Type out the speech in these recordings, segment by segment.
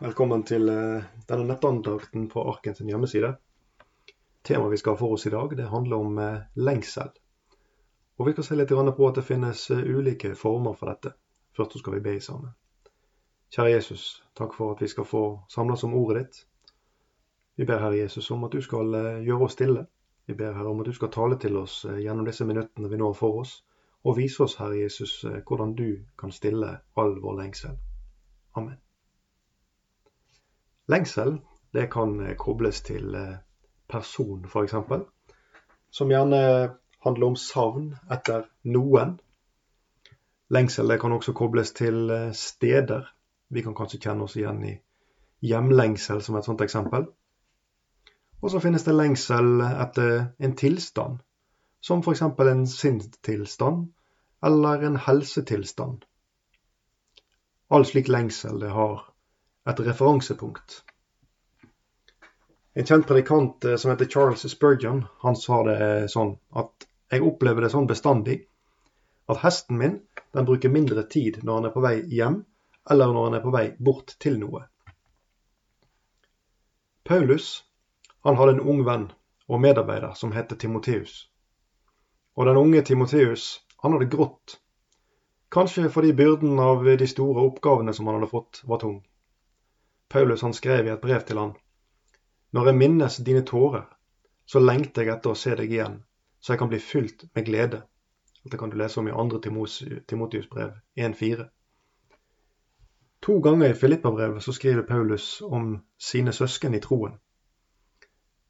Velkommen til eh, denne nettandakten på Arken sin hjemmeside. Temaet vi skal ha for oss i dag, det handler om eh, lengsel. Og Vi skal se litt på at det finnes eh, ulike former for dette. Først så skal vi be sammen. Kjære Jesus, takk for at vi skal få samles om ordet ditt. Vi ber Herre Jesus om at du skal gjøre oss stille. Vi ber Herre om at du skal tale til oss gjennom disse minuttene vi nå har for oss, og vise oss, Herre Jesus, hvordan du kan stille all vår lengsel. Amen. Lengsel det kan eh, kobles til eh, person, f.eks. Som gjerne handler om savn etter noen. Lengsel det kan også kobles til eh, steder. Vi kan kanskje kjenne oss igjen i hjemlengsel som et sånt eksempel. Og så finnes det lengsel etter en tilstand, som f.eks. en sinnstilstand eller en helsetilstand. All slik lengsel det har et referansepunkt. En kjent predikant eh, som heter Charles Spurgeon, han sa det sånn at jeg opplever det sånn bestandig at hesten min den bruker mindre tid når han er på vei hjem, eller når han er på vei bort til noe. Paulus han hadde en ung venn og medarbeider som het Timoteus. Og den unge Timoteus han hadde grått, kanskje fordi byrden av de store oppgavene som han hadde fått, var tung. Paulus han skrev i et brev til han. Når jeg minnes dine tårer, så lengter jeg etter å se deg igjen, så jeg kan bli fylt med glede. Dette kan du lese om i 2. Timotius brev 1,4. To ganger i Filippabrevet så skriver Paulus om sine søsken i troen.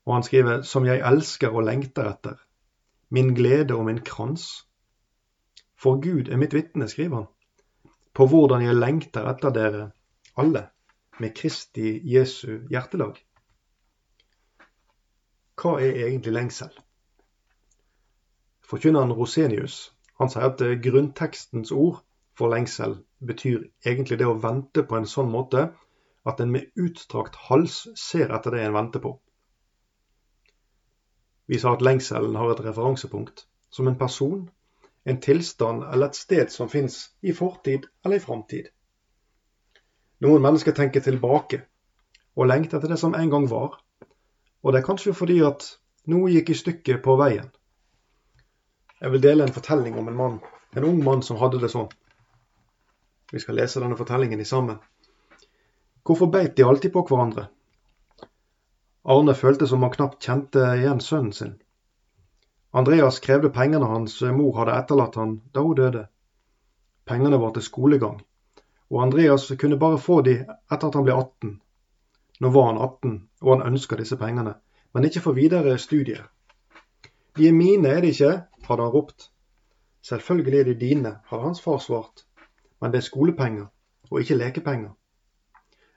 Og han skriver 'som jeg elsker og lengter etter', min glede og min krans. For Gud er mitt vitne, skriver han, på hvordan jeg lengter etter dere alle med Kristi Jesu hjertelag. Hva er egentlig lengsel? Forkynneren Rosenius han sier at grunntekstens ord for lengsel betyr egentlig det å vente på en sånn måte at en med utstrakt hals ser etter det en venter på. Vi sa at lengselen har et referansepunkt, som en person, en tilstand eller et sted som fins i fortid eller i framtid. Noen mennesker tenker tilbake og lengter etter det som en gang var. Og det er kanskje fordi at noe gikk i stykker på veien. Jeg vil dele en fortelling om en mann, en ung mann som hadde det sånn. Vi skal lese denne fortellingen i sammen. Hvorfor beit de alltid på hverandre? Arne følte som han knapt kjente igjen sønnen sin. Andreas krevde pengene hans mor hadde etterlatt han da hun døde. Pengene var til skolegang, og Andreas kunne bare få de etter at han ble 18. Nå var han 18, og han ønska disse pengene, men ikke for videre studier. De er mine, er de ikke? hadde han ropt. Selvfølgelig er de dine, hadde hans far svart, men det er skolepenger, og ikke lekepenger.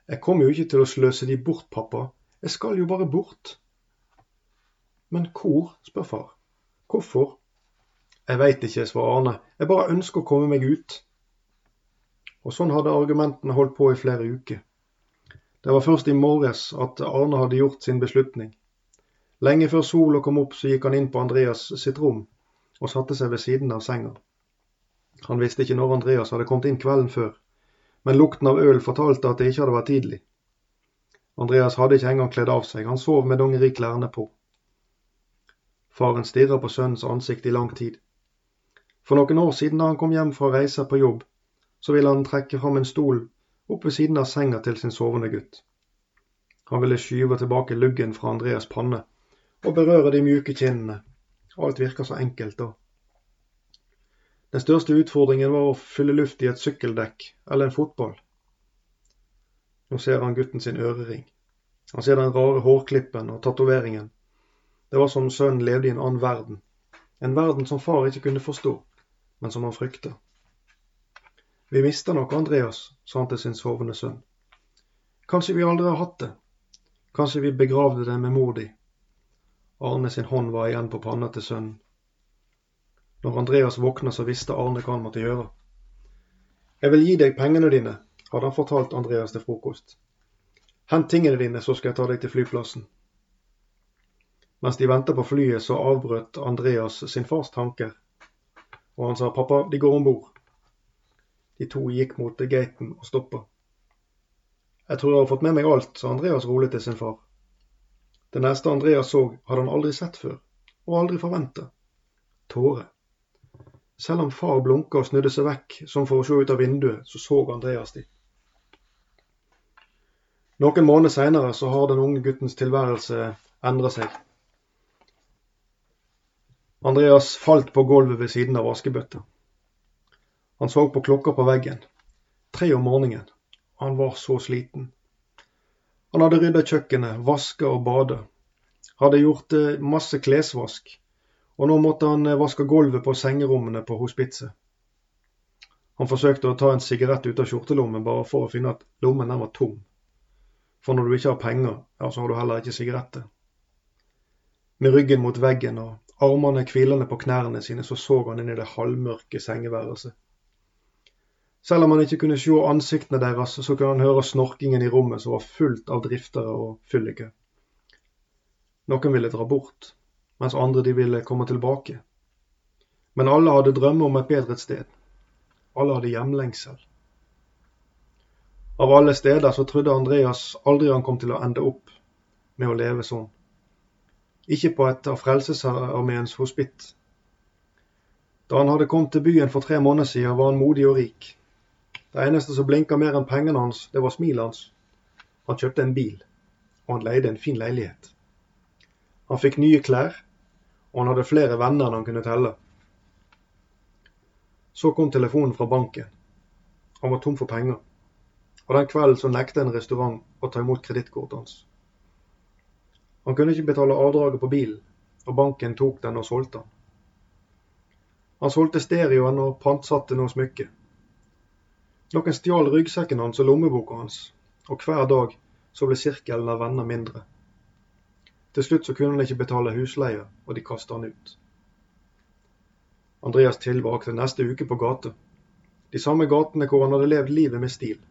Jeg kommer jo ikke til å sløse de bort, pappa, jeg skal jo bare bort. Men hvor? spør far. Hvorfor? Jeg veit ikke, svarer Arne, jeg bare ønsker å komme meg ut. Og sånn hadde argumentene holdt på i flere uker. Det var først i morges at Arne hadde gjort sin beslutning. Lenge før sola kom opp, så gikk han inn på Andreas sitt rom og satte seg ved siden av senga. Han visste ikke når Andreas hadde kommet inn kvelden før, men lukten av øl fortalte at det ikke hadde vært tidlig. Andreas hadde ikke engang kledd av seg, han sov med dongeriklærne på. Faren stirra på sønnens ansikt i lang tid. For noen år siden da han kom hjem fra reiser på jobb, så ville han trekke fram en stol opp ved siden av senga til sin sovende gutt. Han ville skyve tilbake luggen fra Andreas panne og berøre de mjuke kinnene. Alt virka så enkelt da. Den største utfordringen var å fylle luft i et sykkeldekk eller en fotball. Nå ser han gutten sin ørering. Han ser den rare hårklippen og tatoveringen. Det var som sønnen levde i en annen verden. En verden som far ikke kunne forstå, men som han frykta. Vi mister nok Andreas, sa han til sin sovende sønn. Kanskje vi aldri har hatt det. Kanskje vi begravde det med mor di. Arne sin hånd var igjen på panna til sønnen. Når Andreas våkna, så visste Arne hva han måtte gjøre. Jeg vil gi deg pengene dine, hadde han fortalt Andreas til frokost. Hent tingene dine, så skal jeg ta deg til flyplassen. Mens de venta på flyet, så avbrøt Andreas sin fars tanker, og han sa pappa, de går om bord. De to gikk mot gaten og stoppa. Jeg tror jeg har fått med meg alt, sa Andreas rolig til sin far. Det neste Andreas så, hadde han aldri sett før, og aldri forventet. Tårer. Selv om far blunka og snudde seg vekk som for å se ut av vinduet, så så Andreas de. Noen måneder seinere så har den unge guttens tilværelse endra seg. Andreas falt på gulvet ved siden av askebøtta. Han så på klokka på veggen. Tre om morgenen. Han var så sliten. Han hadde rydda kjøkkenet, vaska og bada. Hadde gjort eh, masse klesvask. Og nå måtte han eh, vaske gulvet på sengerommene på hospitset. Han forsøkte å ta en sigarett ut av skjortelommen bare for å finne at lommen den var tom. For når du ikke har penger, ja, så har du heller ikke sigaretter. Med ryggen mot veggen og Armene hvilende på knærne sine, så så han inn i det halvmørke sengeværelset. Selv om han ikke kunne se ansiktene deres, så kunne han høre snorkingen i rommet som var fullt av driftere og fylliker. Noen ville dra bort, mens andre de ville komme tilbake. Men alle hadde drømmer om et bedre sted. Alle hadde hjemlengsel. Av alle steder så trodde Andreas aldri han kom til å ende opp med å leve sånn ikke på et av Frelsesarmeens hospit. Da han hadde kommet til byen for tre måneder siden, var han modig og rik. Det eneste som blinka mer enn pengene hans, det var smilet hans. Han kjøpte en bil, og han leide en fin leilighet. Han fikk nye klær, og han hadde flere venner enn han kunne telle. Så kom telefonen fra banken. Han var tom for penger, og den kvelden så nekta en restaurant å ta imot kredittkortet hans. Han kunne ikke betale avdraget på bilen, og banken tok den og solgte den. Han solgte stereoen og pantsatte noe smykke. Noen stjal ryggsekken hans og lommeboka hans, og hver dag så ble sirkelen av venner mindre. Til slutt så kunne han ikke betale husleie, og de kasta han ut. Andreas tilbrakte neste uke på gata. De samme gatene hvor han hadde levd livet med stil,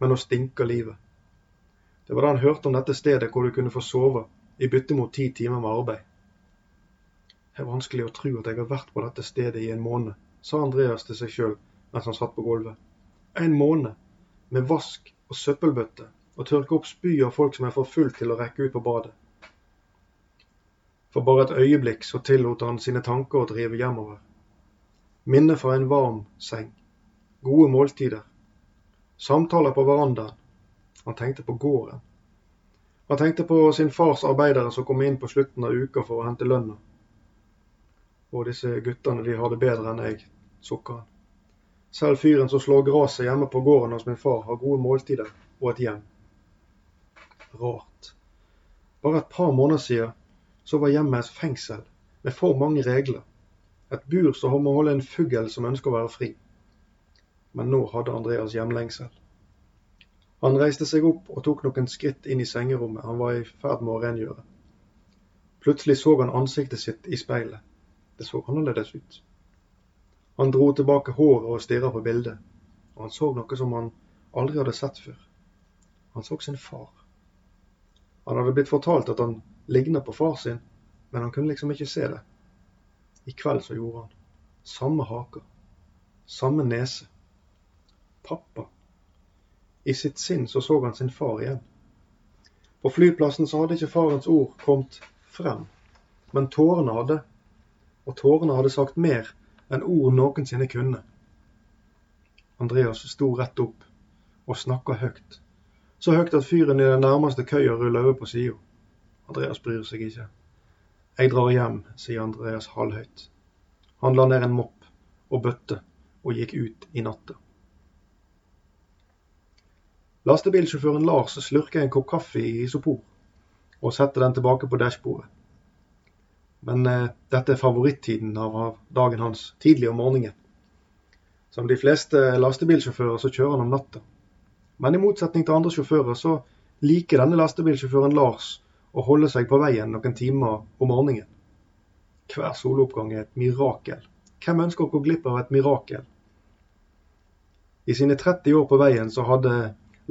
men nå stinker livet. Det var da han hørte om dette stedet hvor du kunne få sove i bytte mot ti timer med arbeid. Det er vanskelig å tro at jeg har vært på dette stedet i en måned, sa Andreas til seg sjøl mens han satt på gulvet. En måned med vask og søppelbøtte og tørke opp spy av folk som er for full til å rekke ut på badet. For bare et øyeblikk så tillot han sine tanker å drive hjemover. Minnet fra en varm seng. Gode måltider. Samtaler på verandaen. Han tenkte på gården. Han tenkte på sin fars arbeidere som kom inn på slutten av uka for å hente lønna. Og disse guttene, de har det bedre enn jeg, sukker han. Selv fyren som slår gresset hjemme på gården hos min far, har gode måltider og et hjem. Rart. Bare et par måneder siden så var hjemmet et fengsel med for mange regler. Et bur som må holde en fugl som ønsker å være fri. Men nå hadde Andreas hjemlengsel. Han reiste seg opp og tok noen skritt inn i sengerommet han var i ferd med å rengjøre. Plutselig så han ansiktet sitt i speilet. Det så annerledes ut. Han dro tilbake håret og stirret på bildet, og han så noe som han aldri hadde sett før. Han så sin far. Han hadde blitt fortalt at han lignet på far sin, men han kunne liksom ikke se det. I kveld så gjorde han. Samme haka. Samme nese. Pappa. I sitt sinn så så han sin far igjen. På flyplassen så hadde ikke farens ord kommet frem, men tårene hadde. Og tårene hadde sagt mer enn ord noensinne kunne. Andreas sto rett opp og snakka høyt. Så høyt at fyren i den nærmeste køya ruller over på sida. Andreas bryr seg ikke. Jeg drar hjem, sier Andreas halvhøyt. Han la ned en mopp og bøtte og gikk ut i natta. Lastebilsjåføren Lars slurker en kopp kaffe i isopor og setter den tilbake på dashbordet. Men eh, dette er favorittiden av, dagen hans, tidlig om morgenen. Som de fleste lastebilsjåfører så kjører han om natta. Men i motsetning til andre sjåfører så liker denne lastebilsjåføren Lars å holde seg på veien noen timer om morgenen. Hver soloppgang er et mirakel. Hvem ønsker å gå glipp av et mirakel? I sine 30 år på veien så hadde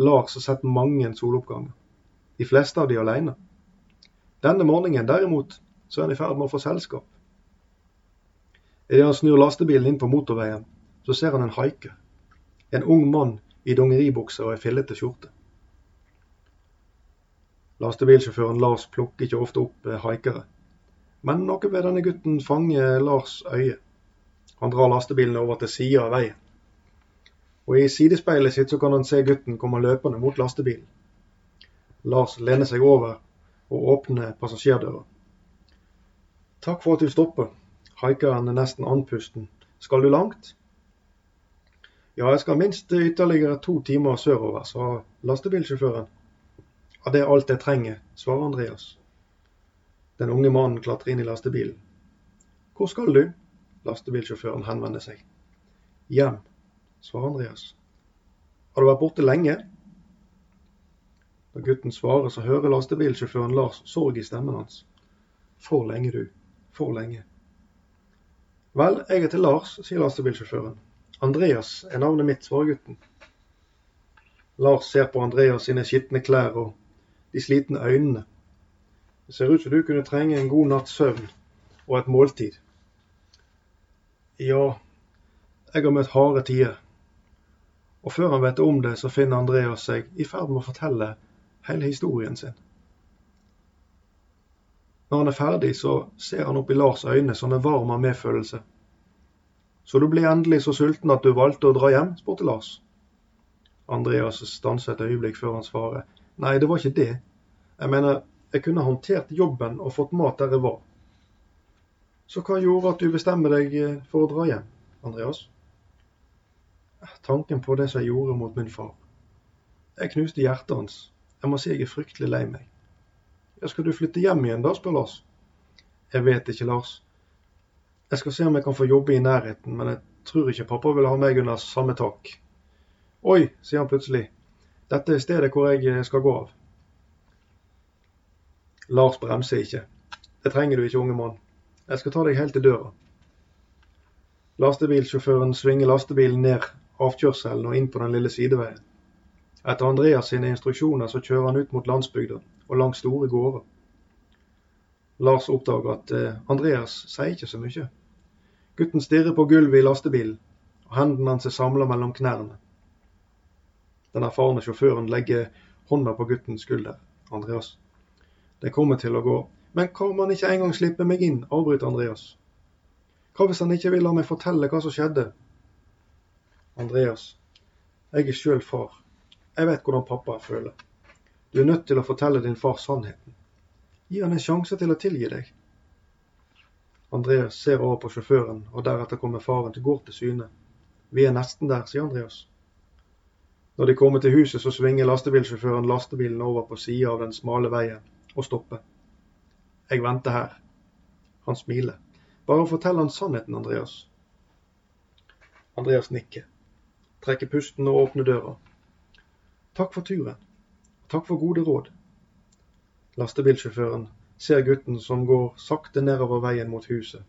Lars sett mange soloppganger, de fleste av de alene. Denne morgenen derimot så er han i ferd med å få selskap. Idet han snur lastebilen inn på motorveien, så ser han en haike. En ung mann i dongeribukse og ei fillete skjorte. Lastebilsjåføren Lars plukker ikke ofte opp eh, haikere. Men noe ved denne gutten fanger Lars øye. Han drar lastebilen over til sida av veien. Og I sidespeilet sitt så kan han se gutten komme løpende mot lastebilen. Lars lener seg over og åpner passasjerdøra. Takk for at du stopper. Haikeren er nesten andpusten. Skal du langt? Ja, jeg skal minst ytterligere to timer sørover, sa lastebilsjåføren. Ja, det er alt jeg trenger, svarer Andreas. Den unge mannen klatrer inn i lastebilen. Hvor skal du? Lastebilsjåføren henvender seg. Hjem, svarer Andreas. Har du vært borte lenge? Når gutten svarer, så hører lastebilsjåføren Lars sorg i stemmen hans. For lenge, du. For lenge. Vel, jeg heter Lars, sier lastebilsjåføren. Andreas er navnet mitt, svarer gutten. Lars ser på Andreas sine skitne klær og de slitne øynene. Det ser ut som du kunne trenge en god natts søvn og et måltid. Ja, jeg har møtt harde tider. Og før han vet om det, så finner Andreas seg i ferd med å fortelle hele historien sin. Når han er ferdig, så ser han opp i Lars øyne som en varm av medfølelse. Så du ble endelig så sulten at du valgte å dra hjem? spurte Lars. Andreas stanset et øyeblikk før han svarer. Nei, det var ikke det. Jeg mener, jeg kunne håndtert jobben og fått mat der jeg var. Så hva gjorde at du bestemmer deg eh, for å dra hjem, Andreas? Tanken på det som jeg gjorde mot min far. Jeg knuste hjertet hans. Jeg må si jeg er fryktelig lei meg. Ja, skal du flytte hjem igjen da, spør Lars. Jeg vet ikke, Lars. Jeg skal se om jeg kan få jobbe i nærheten, men jeg tror ikke pappa vil ha meg under samme tak. Oi, sier han plutselig. Dette er stedet hvor jeg eh, skal gå av. Lars bremser ikke. Det trenger du ikke, unge mann. Jeg skal ta deg helt til døra. Lastebilsjåføren svinger lastebilen ned avkjørselen og inn på den lille sideveien. Etter Andreas sine instruksjoner så kjører han ut mot landsbygda og langs store gårder. Lars oppdager at eh, Andreas sier ikke så mye. Gutten stirrer på gulvet i lastebilen, og hendene hans er samla mellom knærne. Den erfarne sjåføren legger hånda på guttens skulder. Andreas, det kommer til å gå. Men hva om han ikke engang slipper meg inn, avbryter Andreas. Hva hvis han ikke vil la meg fortelle hva som skjedde? Andreas, jeg er sjøl far. Jeg vet hvordan pappa føler. Du er nødt til å fortelle din far sannheten. Gi han en sjanse til å tilgi deg. Andreas ser over på sjåføren, og deretter kommer faren til gård til syne. Vi er nesten der, sier Andreas. Når de kommer til huset, så svinger lastebilsjåføren lastebilen over på sida av den smale veien og stopper. Jeg venter her. Han smiler. Bare fortell han sannheten, Andreas. Andreas nikker, trekker pusten og åpner døra. Takk for turen. Takk for gode råd. Lastebilsjåføren ser gutten som går sakte nedover veien mot huset.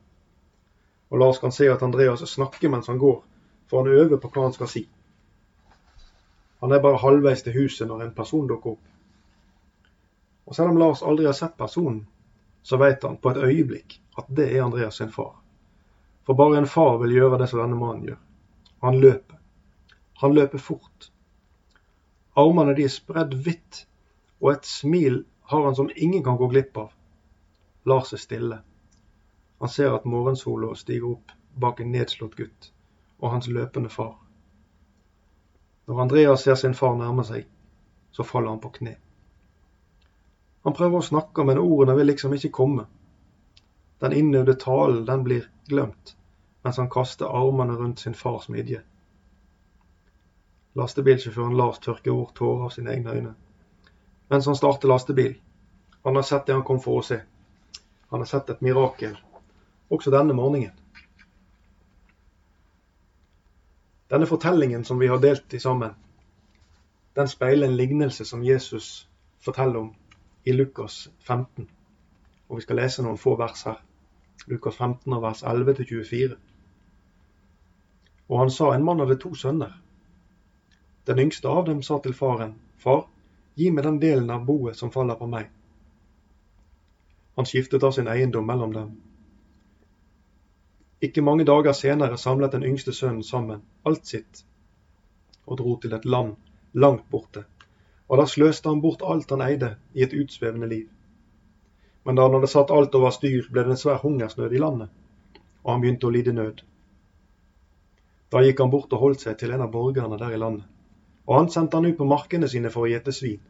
Og Lars kan se at Andreas snakker mens han går, for han øver på hva han skal si. Han er bare halvveis til huset når en person dukker opp. Og selv om Lars aldri har sett personen, så vet han på et øyeblikk at det er Andreas sin far. For bare en far vil gjøre det som denne mannen gjør. Han løper. Han løper fort. Armene de er spredd vidt, og et smil har han som ingen kan gå glipp av. Lars er stille. Han ser at morgensola stiger opp bak en nedslått gutt og hans løpende far. Når Andreas ser sin far nærme seg, så faller han på kne. Han prøver å snakke, men ordene vil liksom ikke komme. Den innøvde talen, den blir glemt, mens han kaster armene rundt sin fars midje. Lastebilsjåføren Lars tørker bort tårer av sine egne øyne. Mens han starter lastebil. Han har sett det han kom for å se. Han har sett et mirakel, også denne morgenen. Denne fortellingen som vi har delt i sammen, den speiler en lignelse som Jesus forteller om i Lukas 15. Og vi skal lese noen få vers her. Lukas 15 av vers 11 til 24. Og han sa, en mann hadde to sønner. Den yngste av dem sa til faren, Far, gi meg den delen av boet som faller på meg. Han skiftet da sin eiendom mellom dem. Ikke mange dager senere samlet den yngste sønnen sammen alt sitt og dro til et land langt borte og da sløste han bort alt han eide i et utsvevende liv. Men da han hadde satt alt over styr, ble det en svær hungersnød i landet, og han begynte å lide nød. Da gikk han bort og holdt seg til en av borgerne der i landet, og han sendte han ut på markene sine for å gjete svin.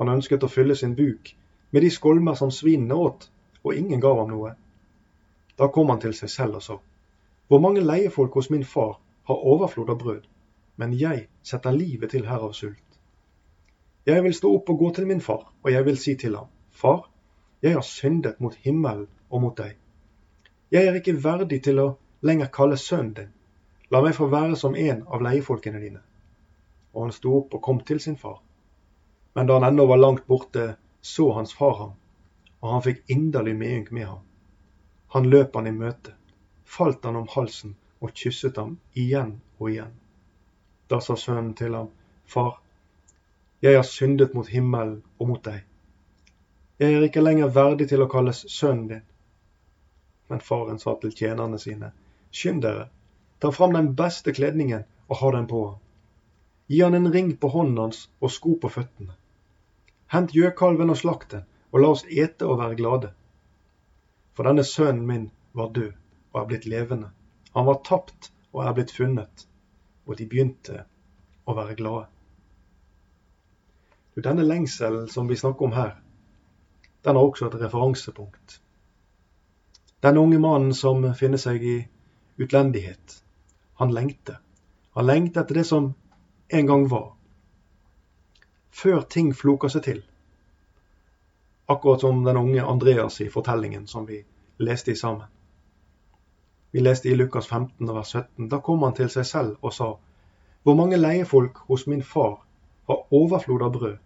Han ønsket å fylle sin buk med de skolmer som svinene åt, og ingen gav ham noe. Da kom han til seg selv og sa, Hvor mange leiefolk hos min far har overflod av brød, men jeg setter livet til her av sult. Jeg vil stå opp og gå til min far, og jeg vil si til ham, Far, jeg har syndet mot himmelen og mot deg. Jeg er ikke verdig til å lenger kalle sønnen din. La meg få være som en av leiefolkene dine. Og han sto opp og kom til sin far. Men da han ennå var langt borte, så hans far ham, og han fikk inderlig medynk med ham. Han løp han i møte, falt han om halsen og kysset ham igjen og igjen. Da sa sønnen til ham, Far, jeg har syndet mot himmelen og mot deg. Jeg er ikke lenger verdig til å kalles sønnen din. Men faren sa til tjenerne sine, Skynd dere, ta fram den beste kledningen og ha den på ham. Gi han en ring på hånden hans og sko på føttene. Hent gjøkalven og slakt den, og la oss ete og være glade. For denne sønnen min var død og er blitt levende. Han var tapt og er blitt funnet. Og de begynte å være glade. Denne lengselen som vi snakker om her, den har også et referansepunkt. Den unge mannen som finner seg i utlendighet, han lengter. Han lengter etter det som en gang var. Før ting floker seg til. Akkurat som den unge Andreas i fortellingen som vi leste i sammen. Vi leste i Lukas 15, vers 17. Da kom han til seg selv og sa, Hvor mange leiefolk hos min far har overflod av brød,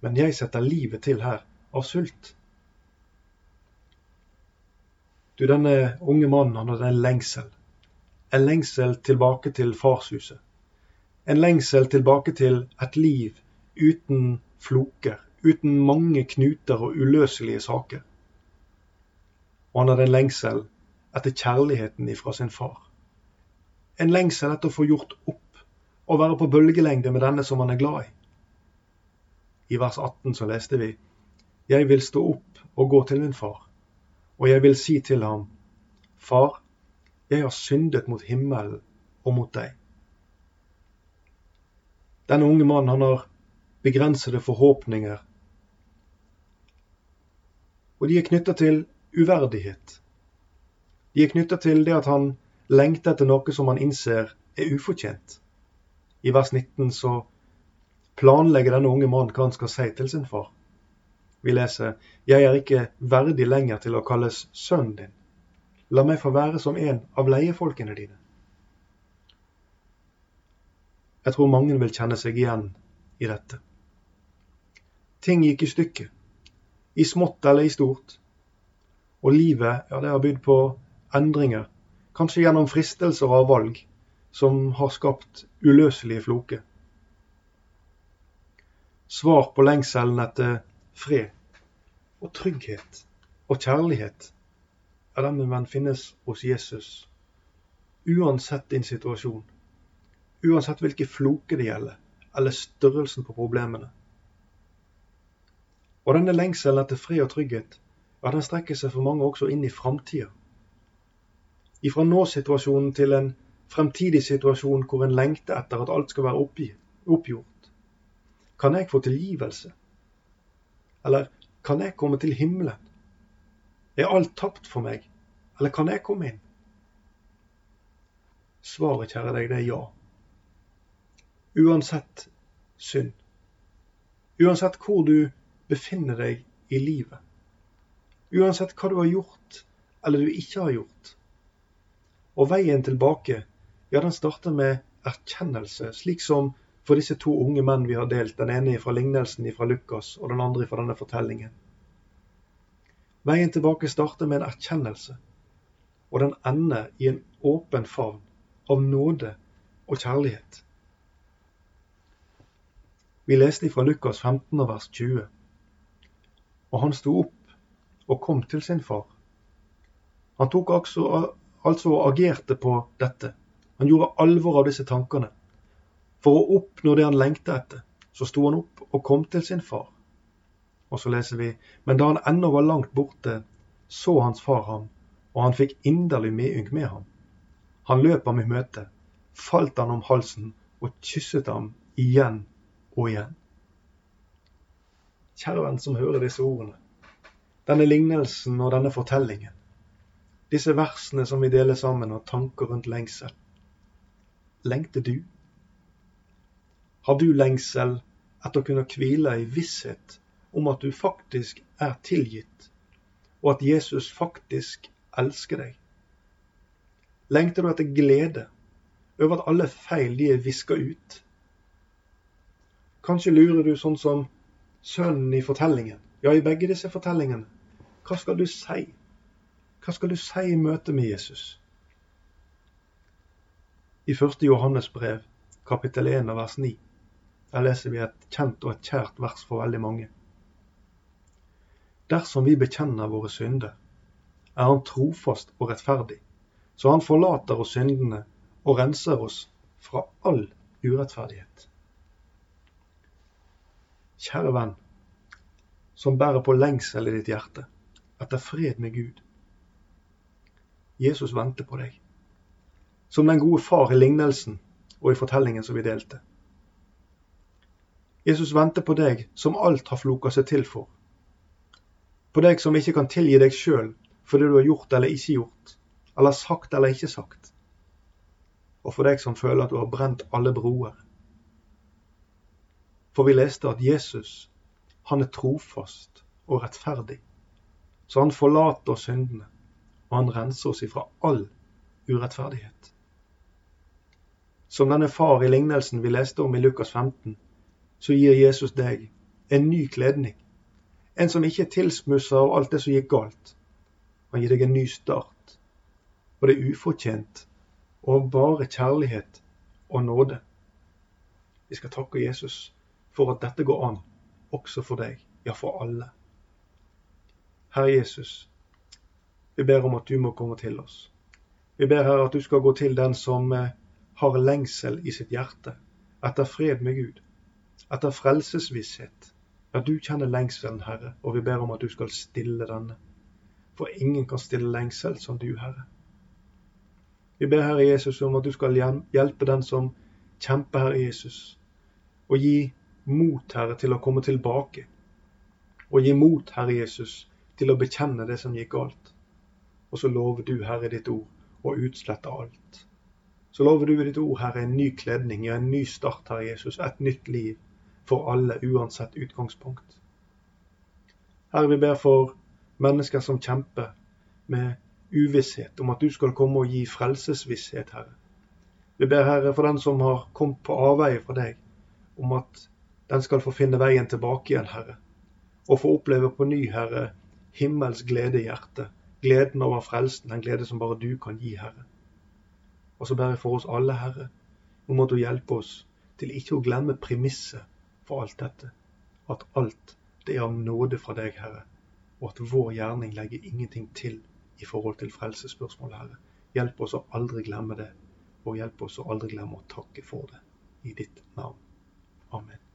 men jeg setter livet til her av sult. Du, denne unge mannen han hadde en lengsel. En lengsel tilbake til farshuset. En lengsel tilbake til et liv uten floker, uten mange knuter og uløselige saker. Og han hadde en lengsel etter kjærligheten ifra sin far. En lengsel etter å få gjort opp og være på bølgelengde med denne som han er glad i. I vers 18 så leste vi jeg vil stå opp og gå til min far, og jeg vil si til ham, Far, jeg har syndet mot himmelen og mot deg. Denne unge mannen han har begrensede forhåpninger, og de er knytta til uverdighet. De er knytta til det at han lengter etter noe som han innser er ufortjent. I vers 19 så planlegger denne unge mannen hva han skal si til sin far. Vi leser Jeg er ikke verdig lenger til å kalles sønnen din. La meg få være som en av leiefolkene dine. Jeg tror mange vil kjenne seg igjen i dette. Ting gikk i stykker, i smått eller i stort. Og livet, ja, det har bydd på endringer, kanskje gjennom fristelser av valg, som har skapt uløselige floker. Svar på lengselen etter fred og trygghet og kjærlighet er den men finnes hos Jesus. Uansett din situasjon, uansett hvilke floker det gjelder, eller størrelsen på problemene. Og denne lengselen etter fred og trygghet, ja, den strekker seg for mange også inn i framtida. Ifra nå-situasjonen til en fremtidig situasjon hvor en lengter etter at alt skal være oppgjort. Kan jeg få tilgivelse? Eller kan jeg komme til himmelen? Er alt tapt for meg, eller kan jeg komme inn? Svaret, kjære deg, det er ja. Uansett synd. Uansett hvor du befinner deg i livet. Uansett hva du har gjort eller du ikke har gjort. Og veien tilbake, ja, den starter med erkjennelse, slik som for disse to unge menn vi har delt, den ene fra lignelsen fra Lukas og den andre fra denne fortellingen. Veien tilbake starter med en erkjennelse, og den ender i en åpen favn av nåde og kjærlighet. Vi leste fra Lukas 15 vers 20. Og han sto opp og kom til sin far. Han tok altså, altså og agerte på dette. Han gjorde alvor av disse tankene. For å oppnå det han lengta etter, så sto han opp. og kom til sin far. Og så leser vi Men da han ennå var langt borte, så hans far ham, og han fikk inderlig medynk med ham. Han løp ham i møte, falt han om halsen og kysset ham igjen og igjen. Kjære venn som hører disse ordene, denne lignelsen og denne fortellingen, disse versene som vi deler sammen, og tanker rundt lengsel. Lengter du? Har du lengsel etter å kunne hvile i visshet om at du faktisk er tilgitt, og at Jesus faktisk elsker deg? Lengter du etter glede over at alle feil de er viska ut? Kanskje lurer du sånn som sønnen i fortellingen. Ja, i begge disse fortellingene. Hva skal du si? Hva skal du si i møte med Jesus? I 1. Johannes brev, kapittel 1 vers 9, der leser vi et kjent og et kjært vers for veldig mange. Dersom vi bekjenner våre synder, er Han trofast og rettferdig, så Han forlater oss syndene og renser oss fra all urettferdighet. Kjære venn, som bærer på lengsel i ditt hjerte etter fred med Gud. Jesus venter på deg, som den gode far i lignelsen og i fortellingen som vi delte. Jesus venter på deg som alt har floka seg til for. På deg som ikke kan tilgi deg sjøl for det du har gjort eller ikke gjort, eller sagt eller ikke sagt. Og for deg som føler at du har brent alle broer for vi leste at Jesus, han er trofast og rettferdig. Så han forlater syndene, og han renser oss ifra all urettferdighet. Som denne far i lignelsen vi leste om i Lukas 15, så gir Jesus deg en ny kledning. En som ikke er tilsmussa av alt det som gikk galt. Han gir deg en ny start. Og det er ufortjent og bare kjærlighet og nåde. Vi skal takke Jesus for at dette går an, også for deg, ja, for alle. Herre Jesus, vi ber om at du må komme til oss. Vi ber Herre at du skal gå til den som eh, har lengsel i sitt hjerte etter fred med Gud, etter frelsesvisshet. Ja, du kjenner lengselen, Herre, og vi ber om at du skal stille denne. For ingen kan stille lengsel som du, Herre. Vi ber Herre Jesus om at du skal hjelpe den som kjemper, Herre Jesus, og gi mot, Herre, til å komme tilbake. Og gi mot, Herre Jesus, til å bekjenne det som gikk galt. Og så lover du, Herre, ditt ord, å utslette alt. Så lover du i ditt ord, Herre, en ny kledning, ja, en ny start, Herre Jesus, et nytt liv for alle, uansett utgangspunkt. Herre, vi ber for mennesker som kjemper med uvisshet om at du skal komme og gi frelsesvisshet, Herre. Vi ber, Herre, for den som har kommet på avveie fra deg, om at den skal få finne veien tilbake igjen, Herre, og få oppleve på ny, Herre, himmels glede i hjertet, gleden over frelsen, den glede som bare du kan gi, Herre. Og så ber jeg for oss alle, Herre, om at du hjelper oss til ikke å glemme premisset for alt dette, at alt det er av nåde fra deg, Herre, og at vår gjerning legger ingenting til i forhold til frelsesspørsmålet, Herre. Hjelp oss å aldri glemme det, og hjelp oss å aldri glemme å takke for det. I ditt navn. Amen.